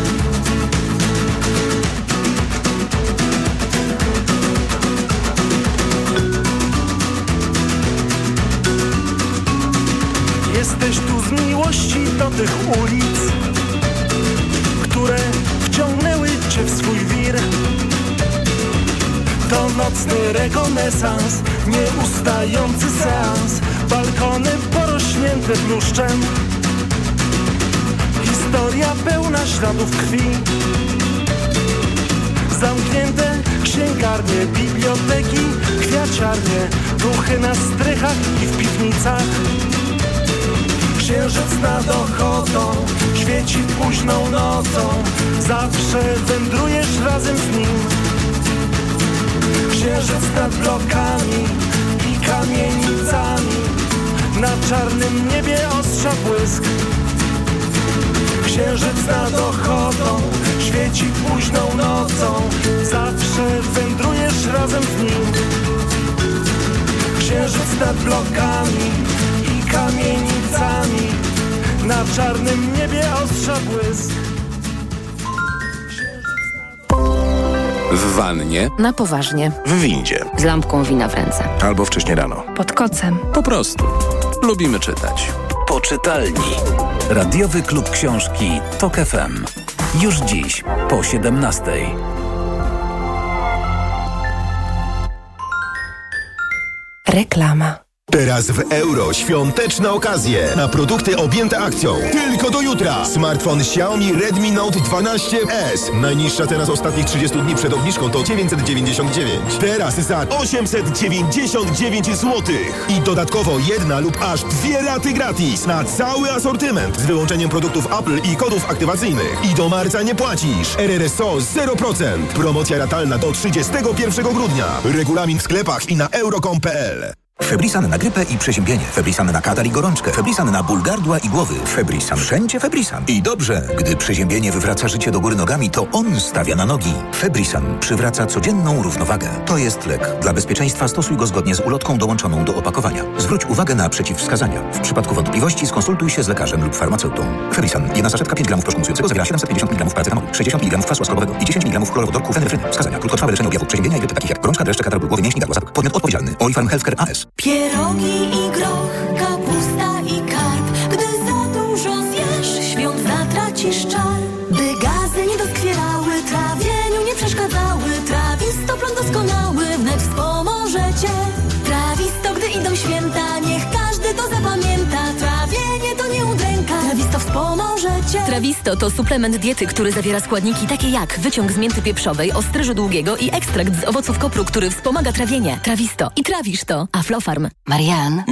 Jesteś tu z miłości do tych ulic Które wciągnęły cię w swój wir. To nocny rekonesans, nieustający seans Balkony porośnięte bluszczem Historia pełna śladów krwi. Zamknięte księgarnie, biblioteki, kwiaciarnie Duchy na strychach i w piwnicach Księżyc nad ochotą, świeci późną nocą. Zawsze wędrujesz razem z nim. Księżyc nad blokami i kamienicami. Na czarnym niebie ostrza błysk. Księżyc nad ochotą świeci późną nocą. Zawsze wędrujesz razem z nim. Księżyc nad blokami kamienicami Na czarnym niebie ostrza błysk W wannie, Na poważnie. w windzie Z lampką wina w ręce. albo wcześnie rano. Pod kocem. Po prostu. Lubimy czytać. Poczytalni. Radiowy klub książki Tok FM. Już dziś po 17. Reklama. Teraz w euro świąteczne okazje na produkty objęte akcją. Tylko do jutra. Smartfon Xiaomi Redmi Note 12S. Najniższa cena z ostatnich 30 dni przed obniżką to 999. Teraz za 899 zł. I dodatkowo jedna lub aż dwie raty gratis na cały asortyment z wyłączeniem produktów Apple i kodów aktywacyjnych. I do marca nie płacisz. RRSO 0%. Promocja ratalna do 31 grudnia. Regulamin w sklepach i na euro.com.pl. Febrisan na grypę i przeziębienie. Febrisan na katar i gorączkę. Febrisan na ból gardła i głowy. Febrisan. Wszędzie Febrisan. I dobrze, gdy przeziębienie wywraca życie do góry nogami, to on stawia na nogi. Febrisan przywraca codzienną równowagę. To jest lek. Dla bezpieczeństwa stosuj go zgodnie z ulotką dołączoną do opakowania. Zwróć uwagę na przeciwwskazania. W przypadku wątpliwości skonsultuj się z lekarzem lub farmaceutą. Febrisan. Jedna saszetka 5 gramów proszku zawiera 750 mg paracetamolu, 60 mg kwasu i 10 mg chlorowodorku fenefryny. Wskazania. Krótkotrwałe leczenie objawów przeziębienia i grypy takich jak gorączka, dreszcze, katar głowy, mięśni. Podmiot odpowiedzialny. Healthcare AS. Pierogi i groch, kapusta Trawisto to suplement diety, który zawiera składniki takie jak wyciąg z mięty pieprzowej, ostryżu długiego i ekstrakt z owoców kopru, który wspomaga trawienie. Trawisto. I trawisz to. Aflofarm. Marian,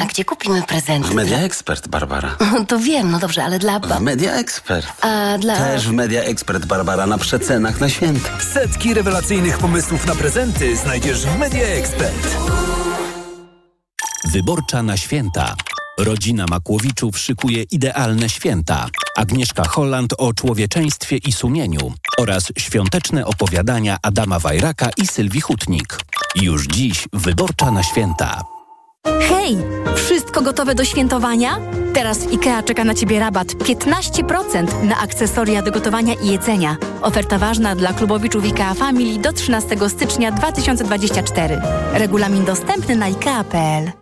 a gdzie kupimy prezenty? W Media Expert, Barbara. To wiem, no dobrze, ale dla W. Media Expert. A dla... Też w Media Expert, Barbara, na przecenach na święta. Setki rewelacyjnych pomysłów na prezenty znajdziesz w Media Expert. Wyborcza na święta. Rodzina Makłowiczów szykuje idealne święta. Agnieszka Holland o człowieczeństwie i sumieniu oraz świąteczne opowiadania Adama Wajraka i Sylwii Hutnik. Już dziś Wyborcza na święta. Hej! Wszystko gotowe do świętowania? Teraz w IKEA czeka na Ciebie rabat 15% na akcesoria do gotowania i jedzenia. Oferta ważna dla klubowiczów IKEA Family do 13 stycznia 2024. Regulamin dostępny na IKEA.pl.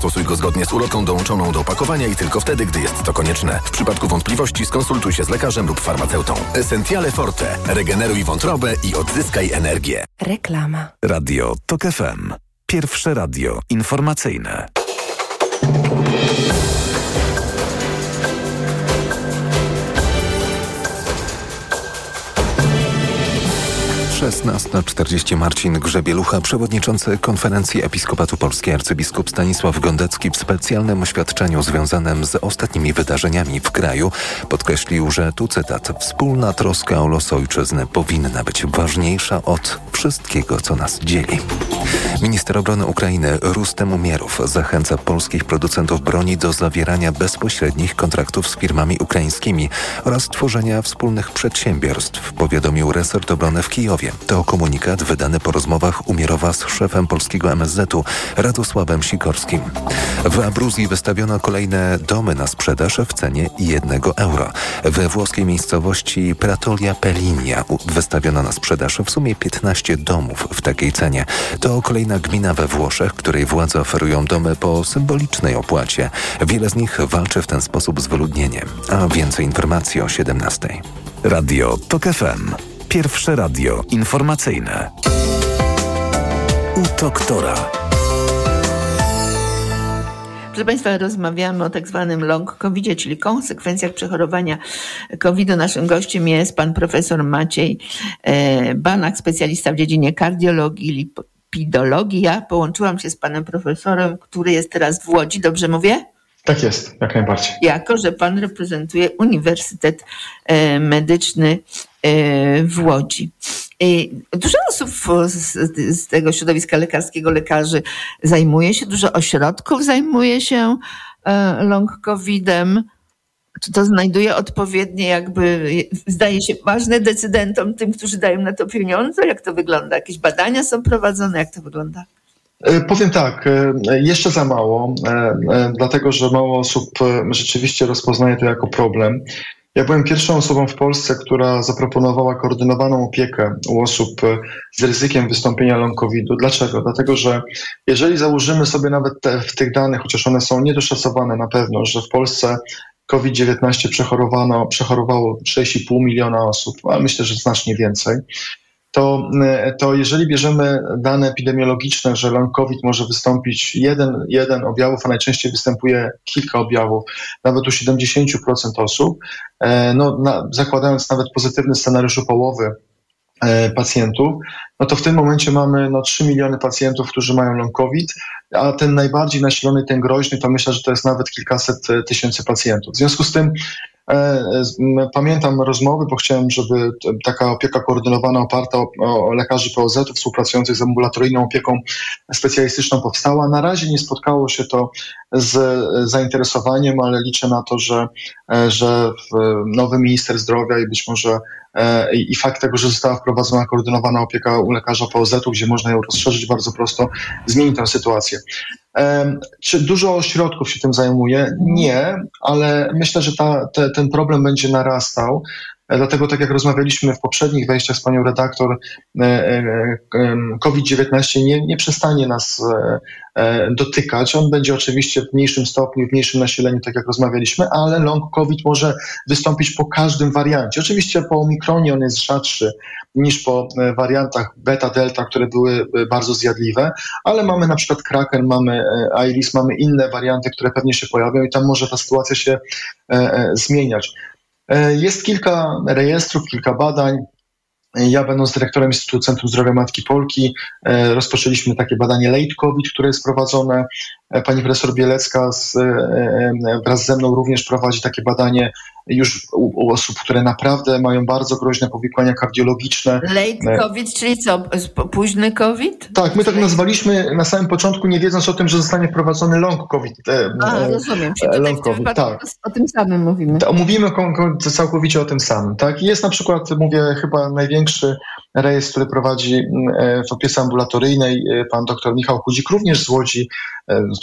stosuj go zgodnie z ulotką dołączoną do opakowania i tylko wtedy, gdy jest to konieczne. W przypadku wątpliwości skonsultuj się z lekarzem lub farmaceutą. Essentiale Forte. Regeneruj wątrobę i odzyskaj energię. Reklama. Radio TOK FM. Pierwsze radio informacyjne. 16.40 Marcin Grzebielucha, przewodniczący Konferencji Episkopatu Polskiej arcybiskup Stanisław Gondecki w specjalnym oświadczeniu związanym z ostatnimi wydarzeniami w kraju podkreślił, że tu cytat wspólna troska o los ojczyzny powinna być ważniejsza od wszystkiego, co nas dzieli. Minister obrony Ukrainy Rustem Umierow zachęca polskich producentów broni do zawierania bezpośrednich kontraktów z firmami ukraińskimi oraz tworzenia wspólnych przedsiębiorstw, powiadomił resort obrony w Kijowie. To komunikat wydany po rozmowach Umierowa z szefem polskiego MSZ-u Radosławem Sikorskim. W Abruzji wystawiono kolejne domy na sprzedaż w cenie 1 euro. We włoskiej miejscowości Pratolia Pelinia wystawiono na sprzedaż w sumie 15 domów w takiej cenie. To kolejna gmina we Włoszech, której władze oferują domy po symbolicznej opłacie. Wiele z nich walczy w ten sposób z wyludnieniem. A więcej informacji o 17. Radio TOK FM. Pierwsze radio informacyjne. U doktora. Proszę Państwa, rozmawiamy o tak zwanym long COVID, czyli konsekwencjach przechorowania COVID-u. Naszym gościem jest pan profesor Maciej e, Banak, specjalista w dziedzinie kardiologii, lipidologii. Ja połączyłam się z panem profesorem, który jest teraz w Łodzi. Dobrze mówię? Tak jest, jak najbardziej. Jako, że pan reprezentuje Uniwersytet e, Medyczny w Łodzi. Dużo osób z, z, tego środowiska lekarskiego, lekarzy zajmuje się, dużo ośrodków zajmuje się e, long covidem. Czy to znajduje odpowiednie, jakby, zdaje się, ważne decydentom, tym, którzy dają na to pieniądze? Jak to wygląda? Jakieś badania są prowadzone? Jak to wygląda? Powiem tak, jeszcze za mało, dlatego że mało osób rzeczywiście rozpoznaje to jako problem. Ja byłem pierwszą osobą w Polsce, która zaproponowała koordynowaną opiekę u osób z ryzykiem wystąpienia long COVID-u. Dlaczego? Dlatego, że jeżeli założymy sobie nawet te, w tych danych, chociaż one są niedoszacowane na pewno, że w Polsce COVID-19 przechorowano, przechorowało 6,5 miliona osób, a myślę, że znacznie więcej, to, to jeżeli bierzemy dane epidemiologiczne, że long COVID może wystąpić jeden, jeden objawów, a najczęściej występuje kilka objawów, nawet u 70% osób, no, na, zakładając nawet pozytywny scenariusz u połowy pacjentów, no to w tym momencie mamy no, 3 miliony pacjentów, którzy mają long COVID, a ten najbardziej nasilony, ten groźny, to myślę, że to jest nawet kilkaset tysięcy pacjentów. W związku z tym Pamiętam rozmowy, bo chciałem, żeby taka opieka koordynowana oparta o, o lekarzy POZ-u współpracujących z ambulatoryjną opieką specjalistyczną powstała. Na razie nie spotkało się to z zainteresowaniem, ale liczę na to, że, że nowy minister zdrowia i być może i fakt tego, że została wprowadzona koordynowana opieka u lekarza POZ-u, gdzie można ją rozszerzyć bardzo prosto, zmieni tę sytuację. Czy dużo ośrodków się tym zajmuje? Nie, ale myślę, że ta, te, ten problem będzie narastał. Dlatego, tak jak rozmawialiśmy w poprzednich wejściach z panią redaktor, e, e, COVID-19 nie, nie przestanie nas e, dotykać. On będzie oczywiście w mniejszym stopniu, w mniejszym nasileniu, tak jak rozmawialiśmy, ale long COVID może wystąpić po każdym wariancie. Oczywiście po omikronie on jest rzadszy niż po wariantach beta, delta, które były bardzo zjadliwe, ale mamy na przykład Kraken, mamy Iris, mamy inne warianty, które pewnie się pojawią i tam może ta sytuacja się zmieniać. E, jest kilka rejestrów, kilka badań. Ja, będąc dyrektorem Instytutu Centrum Zdrowia Matki Polki, e, rozpoczęliśmy takie badanie Late COVID, które jest prowadzone. E, pani profesor Bielecka z, wraz ze mną również prowadzi takie badanie już u, u, osób, które naprawdę mają bardzo groźne powikłania kardiologiczne. Late COVID, czyli co, późny COVID? Tak, my tak nazwaliśmy na samym początku, nie wiedząc o tym, że zostanie wprowadzony long COVID. A, rozumiem. Czyli long COVID, tak. o tym samym mówimy. To mówimy całkowicie o tym samym. Tak? Jest na przykład, mówię, chyba największy rejestr, który prowadzi w opiece ambulatoryjnej pan dr Michał Chudzik, również z Łodzi,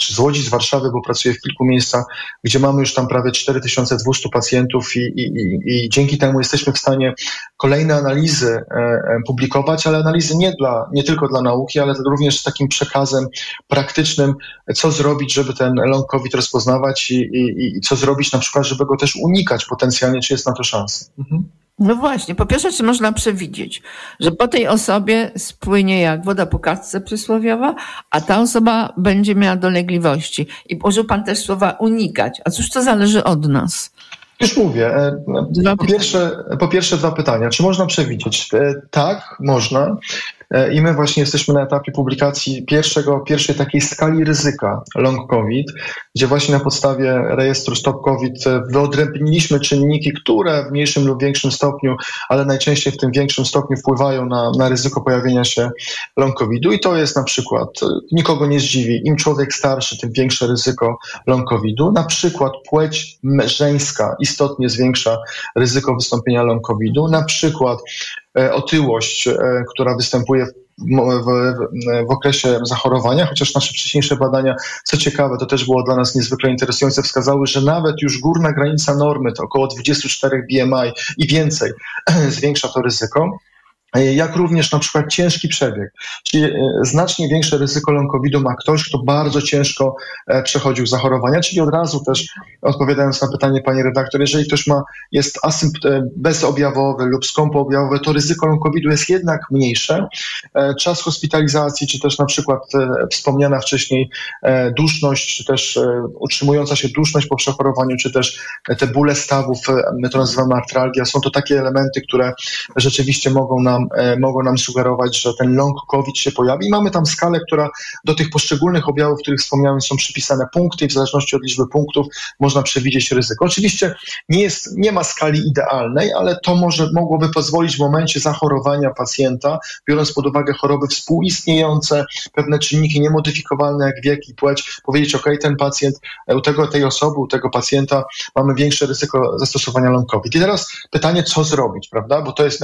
czy z Łodzi, z Warszawy, bo pracuje w kilku miejscach, gdzie mamy już tam prawie 4200 pacjentów i, i, i, i dzięki temu jesteśmy w stanie kolejne analizy e, e, publikować, ale analizy nie, dla, nie tylko dla nauki, ale również z takim przekazem praktycznym, co zrobić, żeby ten long COVID rozpoznawać i, i, i co zrobić na przykład, żeby go też unikać potencjalnie, czy jest na to szansa. Mhm. No właśnie, po pierwsze, czy można przewidzieć, że po tej osobie spłynie jak woda po kartce przysłowiowa, a ta osoba będzie miała dolegliwości. I użył Pan też słowa unikać. A cóż to zależy od nas? Już mówię. E, po pierwsze, po pierwsze dwa pytania. Czy można przewidzieć? E, tak, można. E, I my właśnie jesteśmy na etapie publikacji pierwszego, pierwszej takiej skali ryzyka long COVID, gdzie właśnie na podstawie rejestru Stop COVID wyodrębniliśmy czynniki, które w mniejszym lub większym stopniu, ale najczęściej w tym większym stopniu wpływają na, na ryzyko pojawienia się long COVIDu. I to jest na przykład, nikogo nie zdziwi, im człowiek starszy, tym większe ryzyko long COVIDu. Na przykład płeć żeńska istotnie zwiększa ryzyko wystąpienia long COVIDu. Na przykład e, otyłość, e, która występuje w, w, okresie zachorowania, chociaż nasze wcześniejsze badania, co ciekawe, to też było dla nas niezwykle interesujące, wskazały, że nawet już górna granica normy, to około 24 BMI i więcej, zwiększa to ryzyko jak również na przykład ciężki przebieg, czyli e, znacznie większe ryzyko long ma ktoś, kto bardzo ciężko e, przechodził zachorowania, czyli od razu też odpowiadając na pytanie pani redaktor, jeżeli ktoś ma, jest asympt e, bezobjawowy lub skąpoobjawowy, to ryzyko long jest jednak mniejsze. Czas hospitalizacji, czy też na przykład wspomniana wcześniej duszność, czy też utrzymująca się duszność po przechorowaniu, czy też te bóle stawów, my to nazywamy artralgia, są to takie elementy, które rzeczywiście mogą nam nam, e, mogą nam sugerować, że ten long COVID się pojawi. I mamy tam skalę, która do tych poszczególnych objawów, których wspomniałem, są przypisane punkty i w zależności od liczby punktów można przewidzieć ryzyko. Oczywiście nie, jest, nie ma skali idealnej, ale to może, mogłoby pozwolić w momencie zachorowania pacjenta, biorąc pod uwagę choroby współistniejące, pewne czynniki niemodyfikowalne jak wiek i płeć, powiedzieć, ok, ten pacjent, e, u tego, tej osoby, u tego pacjenta mamy większe ryzyko zastosowania long COVID. I teraz pytanie, co zrobić, prawda? Bo to jest,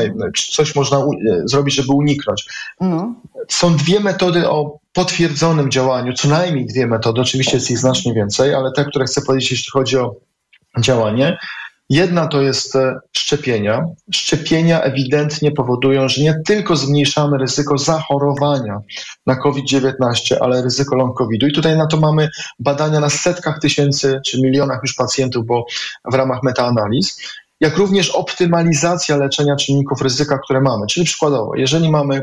coś można E, zrobić, żeby uniknąć. No. Są dwie metody o potwierdzonym działaniu, co najmniej dwie metody, oczywiście jest ich znacznie więcej, ale te, które chcę powiedzieć, jeśli chodzi o działanie. Jedna to jest e, szczepienia. Szczepienia ewidentnie powodują, że nie tylko zmniejszamy ryzyko zachorowania na COVID-19, ale ryzyko long COVID-u. I tutaj na to mamy badania na setkach tysięcy czy milionach już pacjentów, bo w ramach metaanaliz jak również optymalizacja leczenia czynników ryzyka, które mamy. Czyli przykładowo, jeżeli mamy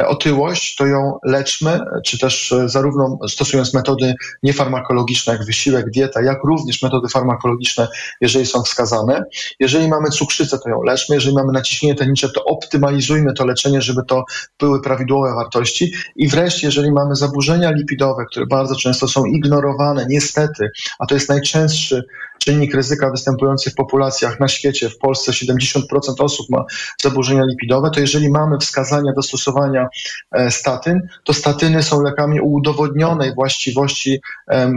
e, otyłość, to ją leczmy, czy też e, zarówno stosując metody niefarmakologiczne, jak wysiłek, dieta, jak również metody farmakologiczne, jeżeli są wskazane. Jeżeli mamy cukrzycę, to ją leczmy. Jeżeli mamy naciśnienie tętnicze, to optymalizujmy to leczenie, żeby to były prawidłowe wartości. I wreszcie, jeżeli mamy zaburzenia lipidowe, które bardzo często są ignorowane, niestety, a to jest najczęstszy czynnik ryzyka występujący w populacjach na świecie, w Polsce 70% osób ma zaburzenia lipidowe, to jeżeli mamy wskazania do stosowania e, statyn, to statyny są lekami o udowodnionej właściwości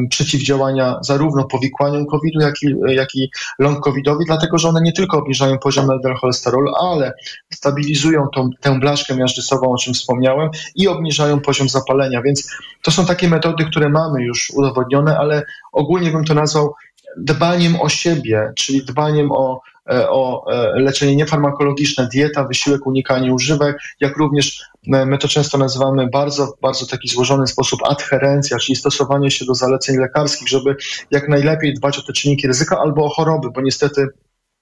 przeciwdziałania zarówno powikłaniom COVID-u, jak i, jak i long COVID-owi, dlatego że one nie tylko obniżają poziom LDL cholesterolu, ale stabilizują tą, tę blaszkę miażdżysową, o czym wspomniałem, i obniżają poziom zapalenia. Więc to są takie metody, które mamy już udowodnione, ale ogólnie bym to nazwał dbaniem o siebie, czyli dbaniem o, e, o e, leczenie niefarmakologiczne, dieta, wysiłek, unikanie używek, jak również e, my to często nazywamy bardzo, bardzo taki złożony sposób adherencja, czyli stosowanie się do zaleceń lekarskich, żeby jak najlepiej dbać o te czynniki ryzyka albo o choroby, bo niestety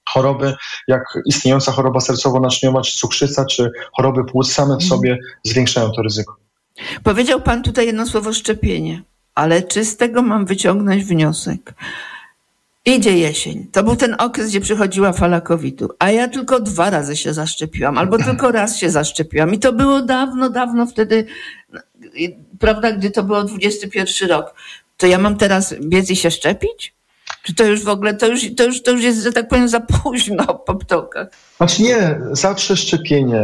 choroby, jak istniejąca choroba sercowo-naczyniowa, czy cukrzyca, czy choroby płuc same w sobie zwiększają to ryzyko. Powiedział Pan tutaj jedno słowo szczepienie, ale czy z tego mam wyciągnąć wniosek, Idzie jesień. To był ten okres, gdzie przychodziła fala COVID-u, a ja tylko dwa razy się zaszczepiłam, albo tylko raz się zaszczepiłam. I to było dawno, dawno wtedy, prawda, gdy to było 21 rok. To ja mam teraz biec i się szczepić? Czy to już w ogóle, to już, to już, to już jest, że tak powiem, za późno po ptokach? Znaczy nie, zawsze szczepienie.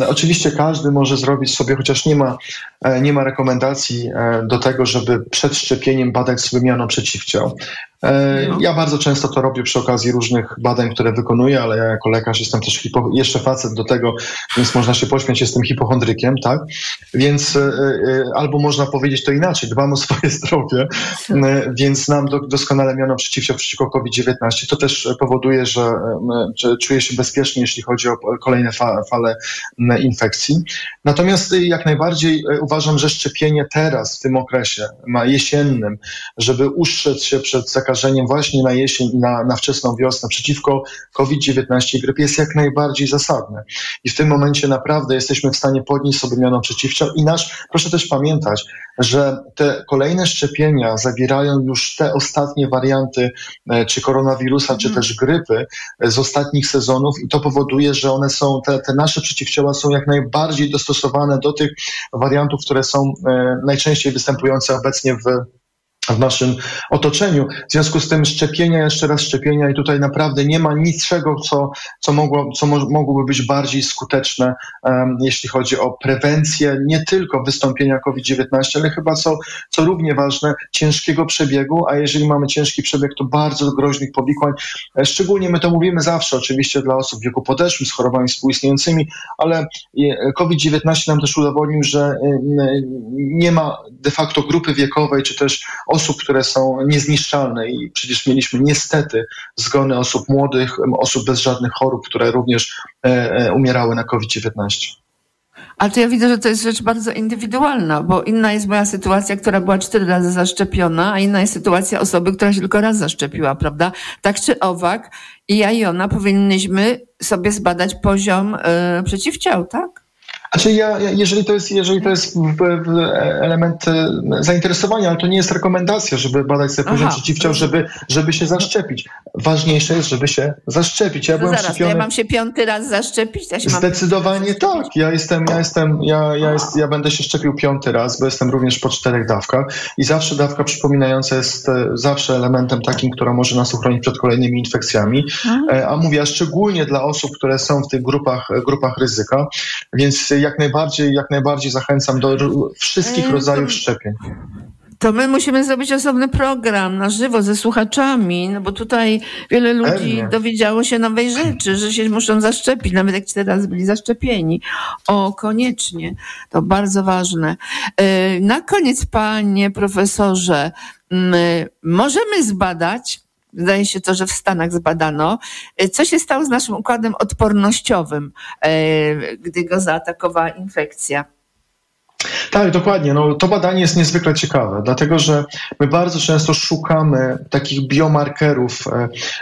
E, oczywiście każdy może zrobić sobie, chociaż nie ma, e, nie ma rekomendacji e, do tego, żeby przed szczepieniem badać sobie miano przeciwciał. No. Ja bardzo często to robię przy okazji różnych badań, które wykonuję, ale ja jako lekarz jestem też hipo, jeszcze facet do tego, więc można się pośmiać, jestem hipochondrykiem, tak? Więc albo można powiedzieć to inaczej, dbam o swoje zdrowie, więc znam do, doskonale miano przeciwciał przeciwko COVID-19. To też powoduje, że, że czuję się bezpiecznie jeśli chodzi o kolejne fale infekcji. Natomiast y, jak najbardziej y, uważam, że szczepienie teraz, w tym okresie jesiennym, żeby ustrzec się przed zakażeniem właśnie na jesień i na, na wczesną wiosnę przeciwko COVID-19 i grypie jest jak najbardziej zasadne. I w tym momencie naprawdę jesteśmy w stanie podnieść sobie miano przeciwciał i nasz, proszę też pamiętać, że te kolejne szczepienia zawierają już te ostatnie warianty e, czy koronawirusa, czy też grypy e, z ostatnich sezonów i to powoduje, że one są, te, te nasze przeciwciała są jak najbardziej dostosowane do tych wariantów, które są e, najczęściej występujące obecnie w w naszym otoczeniu. W związku z tym szczepienia, jeszcze raz szczepienia i tutaj naprawdę nie ma niczego, co, co, mogło, co mo mogłoby być bardziej skuteczne, um, jeśli chodzi o prewencję nie tylko wystąpienia COVID-19, ale chyba co, co równie ważne, ciężkiego przebiegu, a jeżeli mamy ciężki przebieg, to bardzo groźnych powikłań. E, szczególnie my to mówimy zawsze, oczywiście dla osób w wieku podeszłym, z chorobami współistniejącymi, ale e, COVID-19 nam też udowodnił, że nie ma de facto grupy wiekowej, czy też osób, które są niezniszczalne i przecież mieliśmy niestety zgony osób młodych, osób bez żadnych chorób, które również e, e, umierały na COVID-19. Ale to ja widzę, że to jest rzecz bardzo indywidualna, bo inna jest moja sytuacja, która była cztery razy zaszczepiona, a inna jest sytuacja osoby, która się tylko raz zaszczepiła, prawda? Tak czy owak, i ja i ona powinnyśmy sobie zbadać poziom y, przeciwciał, tak? Znaczy ja, jeżeli to jest, jeżeli to jest element e, zainteresowania, ale to nie jest rekomendacja, żeby badać sobie poziom przeciwciał, żeby, żeby się zaszczepić. Ważniejsze jest, żeby się zaszczepić. Ja to byłem zaraz, szczepiony... ja mam się piąty raz zaszczepić? Ja się mam... Zdecydowanie tak. Ja jestem, ja jestem, ja, ja, jest, ja będę się szczepił piąty raz, bo jestem również po czterech dawkach i zawsze dawka przypominająca jest e, zawsze elementem takim, która może nas uchronić przed kolejnymi infekcjami. A, a mówię, a szczególnie dla osób, które są w tych grupach, grupach ryzyka, więc jak najbardziej, jak najbardziej zachęcam do wszystkich rodzajów szczepień. To my musimy zrobić osobny program na żywo ze słuchaczami, no bo tutaj wiele ludzi Pewnie. dowiedziało się nowej rzeczy, że się muszą zaszczepić, nawet jak cztery razy byli zaszczepieni. O, koniecznie. To bardzo ważne. E, Na koniec, panie profesorze, m, możemy zbadać, Wydaje się to, że w Stanach zbadano, e, co się stało z naszym układem odpornościowym, e, gdy go zaatakowała infekcja. Tak, dokładnie. No, to badanie jest niezwykle ciekawe, dlatego że my bardzo często szukamy takich biomarkerów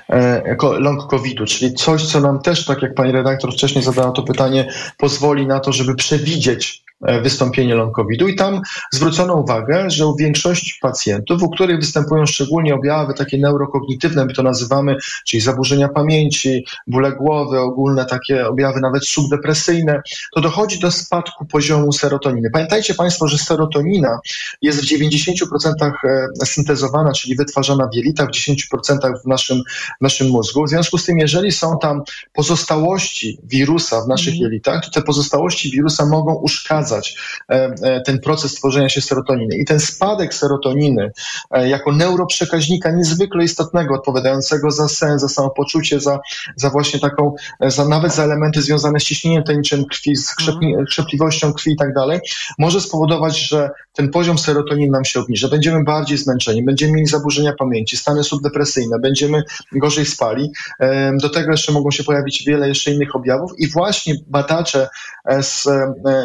e, long COVID-u, czyli coś, co nam też, tak jak pani redaktor wcześniej zadała to pytanie, pozwoli na to, żeby przewidzieć wystąpienie long COVID-u i tam zwrócono uwagę, że u większości pacjentów, u których występują szczególnie objawy takie neurokognitywne, my to nazywamy, czyli zaburzenia pamięci, bóle głowy, ogólne takie objawy nawet subdepresyjne, to dochodzi do spadku poziomu serotoniny. Pamiętajcie Państwo, że serotonina jest w 90% e, syntezowana, czyli wytwarzana w jelitach, w 10% w naszym, w naszym mózgu. W związku z tym, jeżeli są tam pozostałości wirusa w naszych jelitach, to te pozostałości wirusa mogą uszkadzać e, e, ten proces tworzenia się serotoniny. I ten spadek serotoniny e, jako neuroprzekaźnika niezwykle istotnego, odpowiadającego za sen, za samopoczucie, za, za właśnie taką, za, nawet za elementy związane z ciśnieniem tęniczym krwi, z krzepli, krzepliwością krwi i tak dalej, może spowodować, że ten poziom serotoniny nam się obniży, będziemy bardziej zmęczeni, będziemy mieli zaburzenia pamięci, stany subdepresyjne, będziemy gorzej spali. Do tego jeszcze mogą się pojawić wiele jeszcze innych objawów i właśnie badacze z,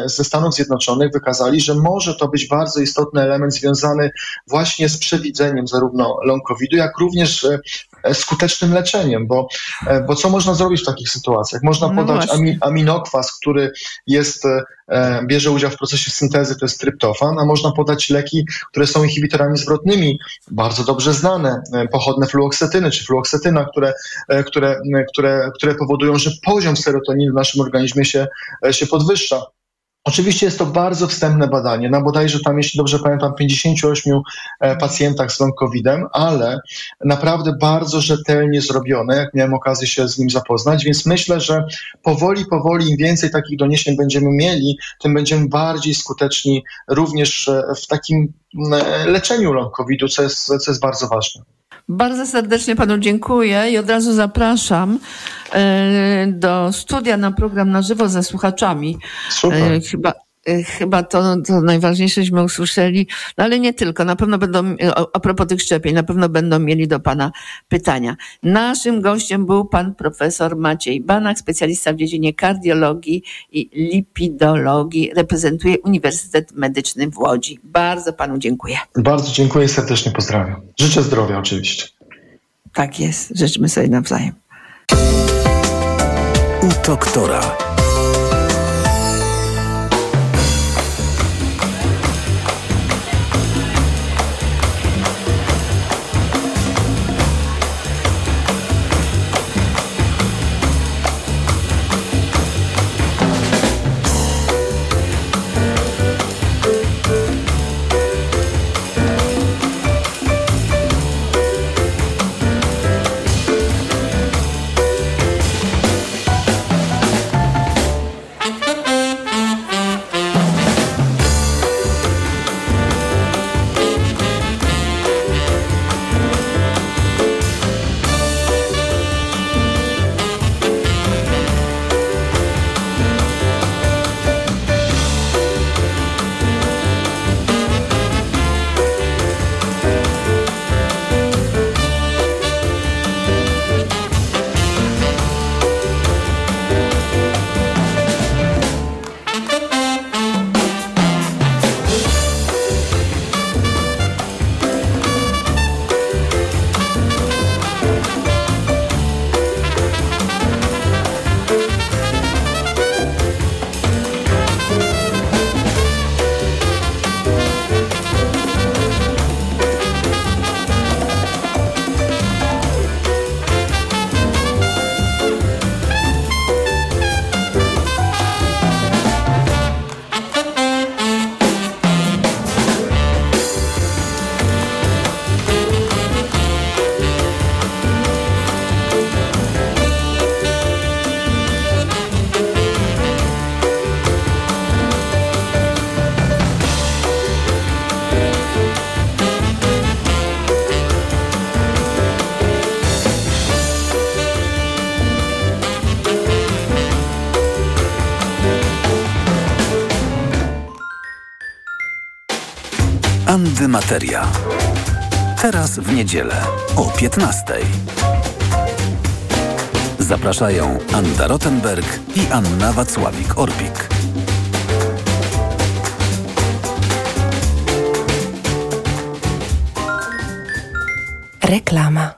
ze Stanów Zjednoczonych wykazali, że może to być bardzo istotny element związany właśnie z przewidzeniem zarówno long jak również e, e, skutecznym leczeniem, bo, e, bo co można zrobić w takich sytuacjach? Można No podać ami, aminokwas, który jest, bierze udział w procesie syntezy, to jest tryptofan, a można podać leki, które są inhibitorami zwrotnymi, bardzo dobrze znane, pochodne fluoksetyny czy fluoksetyna, które, które, które, które powodują, że poziom serotoniny w naszym organizmie się, się podwyższa. Oczywiście jest to bardzo wstępne badanie, na bodajże tam, jeśli dobrze pamiętam, 58 e, pacjentach z long ale naprawdę bardzo rzetelnie zrobione, jak miałem okazję się z nim zapoznać, więc myślę, że powoli, powoli, im więcej takich doniesień będziemy mieli, tym będziemy bardziej skuteczni również e, w takim m, leczeniu long co jest, co jest bardzo ważne. Bardzo serdecznie panu dziękuję i od razu zapraszam e, do studia na program na żywo ze słuchaczami. Super. E, Chyba, chyba to, to najważniejsześmy usłyszeli, no ale nie tylko. Na pewno będą, o- a propos tych szczepień, na pewno będą mieli do pana pytania. Naszym gościem był pan profesor Maciej Banak, specjalista w dziedzinie kardiologii i lipidologii. Reprezentuje Uniwersytet Medyczny w Łodzi. Bardzo panu dziękuję. Bardzo dziękuję i serdecznie pozdrawiam. Życzę zdrowia oczywiście. Tak jest. Życzmy sobie nawzajem. U doktora. Antymateria. Teraz w niedzielę o 15. Zapraszają Anda Rottenberg i Anna Wacławik-Orbik. Reklama.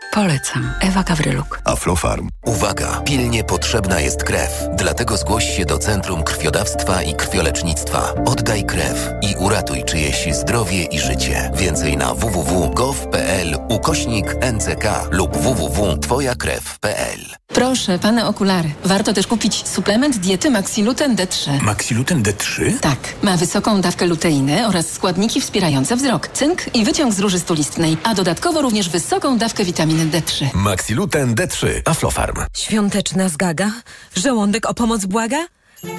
Polecam. Ewa Gawryluk. Aflofarm. Uwaga! Pilnie potrzebna jest krew. Dlatego zgłoś się do Centrum Krwiodawstwa i Krwiolecznictwa. Oddaj krew i uratuj czyjeś zdrowie i życie. Więcej na www.gov.pl ukośnik NCK lub www.twojakrew.pl Proszę, pane okulary. Warto też kupić suplement diety Maxiluten D3. Maxiluten D3? Tak. Ma wysoką dawkę luteiny oraz składniki wspierające wzrok, cynk i wyciąg z róży stulistnej, a dodatkowo również wysoką dawkę witaminy D3. Maxiluten D3. Aflofarm. Świąteczna zgaga? Żołądek o pomoc błaga?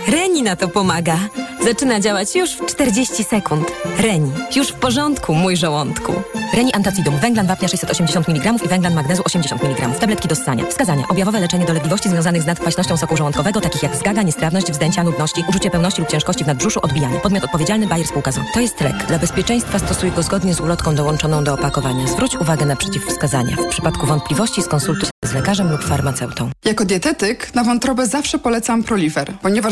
Reni na to pomaga. Zaczyna działać już w 40 sekund. Reni. Już w porządku, mój żołądku. Reni Antacidum. Węglan wapnia 680 mg i węglan magnezu 80 mg. Tabletki do ssania. Wskazania. Objawowe leczenie dolegliwości związanych z nadkwaśnością soku żołądkowego, takich jak zgaga, niestrawność, wzdęcia, nudności, uczucie pełności lub ciężkości w nadbrzuszu, odbijanie. Podmiot odpowiedzialny Bayer Spółka ZO. To jest lek. Dla bezpieczeństwa stosuj go zgodnie z ulotką dołączoną do opakowania. Zwróć uwagę na przeciwwskazania. W przypadku wątpliwości skonsultuj się z lekarzem lub farmaceutą. Jako dietetyk na wątrobę zawsze polecam Proliver, ponieważ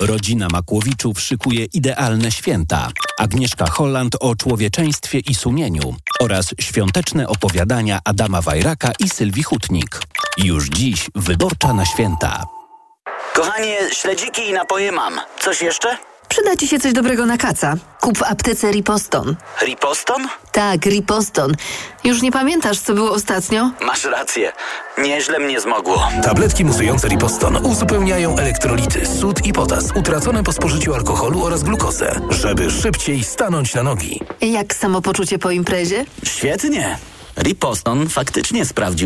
Rodzina Makłowiczów szykuje idealne święta. Agnieszka Holland o człowieczeństwie i sumieniu oraz świąteczne opowiadania Adama Wajraka i Sylwii Hutnik. Już dziś Wyborcza na święta. Kochanie, śledziki i napoje mam. Coś jeszcze? Przyda Ci się coś dobrego na kaca. Kup w aptece Riposton. Riposton? Tak, Riposton. Już nie pamiętasz, co było ostatnio? Masz rację. Nieźle mnie zmogło. Tabletki musujące Riposton uzupełniają elektrolity, sód i potas utracone po spożyciu alkoholu oraz glukozę, żeby szybciej stanąć na nogi. Jak samopoczucie po imprezie? Świetnie. Riposton faktycznie sprawdził